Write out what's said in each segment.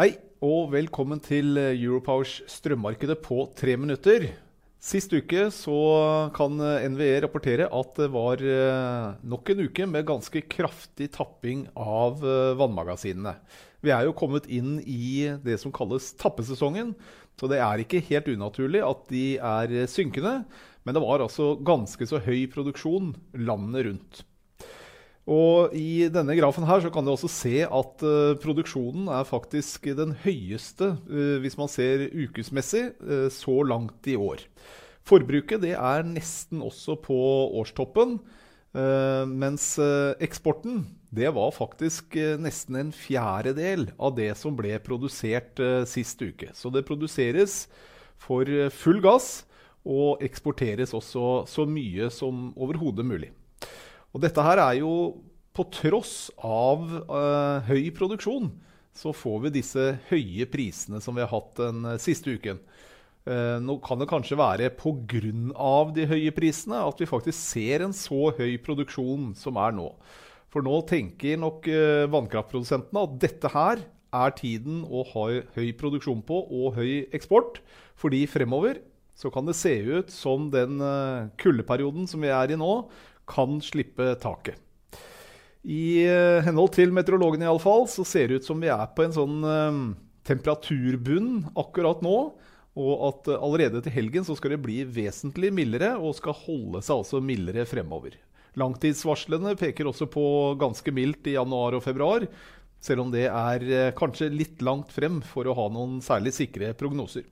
Hei, og velkommen til Europowers strømmarkedet på tre minutter. Sist uke så kan NVE rapportere at det var eh, nok en uke med ganske kraftig tapping av eh, vannmagasinene. Vi er jo kommet inn i det som kalles tappesesongen, så det er ikke helt unaturlig at de er synkende. Men det var altså ganske så høy produksjon landet rundt. Og I denne grafen her så kan du også se at uh, produksjonen er faktisk den høyeste uh, hvis man ser ukesmessig uh, så langt i år. Forbruket det er nesten også på årstoppen, mens eksporten det var faktisk nesten en fjerdedel av det som ble produsert sist uke. Så det produseres for full gass og eksporteres også så mye som overhodet mulig. Og dette her er jo på tross av uh, høy produksjon, så får vi disse høye prisene som vi har hatt den uh, siste uken. Uh, nå kan det kanskje være pga. de høye prisene at vi faktisk ser en så høy produksjon som er nå. For nå tenker nok vannkraftprodusentene at dette her er tiden å ha høy produksjon på og høy eksport. Fordi fremover så kan det se ut som den kuldeperioden som vi er i nå, kan slippe taket. I uh, henhold til meteorologene iallfall så ser det ut som vi er på en sånn uh, temperaturbunn akkurat nå. Og at uh, allerede til helgen så skal det bli vesentlig mildere, og skal holde seg altså mildere fremover. Langtidsvarslene peker også på ganske mildt i januar og februar. Selv om det er kanskje litt langt frem for å ha noen særlig sikre prognoser.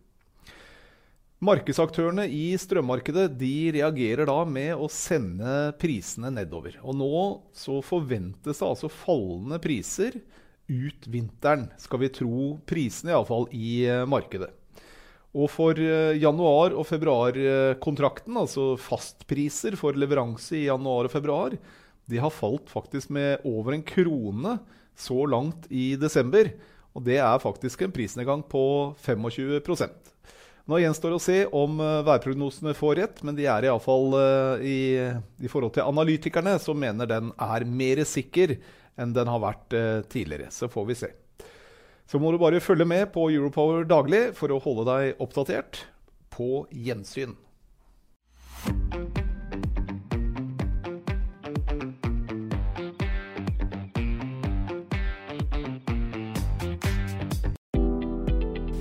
Markedsaktørene i strømmarkedet de reagerer da med å sende prisene nedover. Og nå så forventes det altså fallende priser ut vinteren, skal vi tro prisene iallfall i eh, markedet. Og for eh, januar- og februarkontrakten, altså fastpriser for leveranse i januar og februar, de har falt faktisk med over en krone så langt i desember. Og det er faktisk en prisnedgang på 25 nå gjenstår å se om uh, værprognosene får rett, men de er iallfall uh, i, i forhold til analytikerne, som mener den er mer sikker enn den har vært uh, tidligere. Så får vi se. Så må du bare følge med på Europower daglig for å holde deg oppdatert. På gjensyn.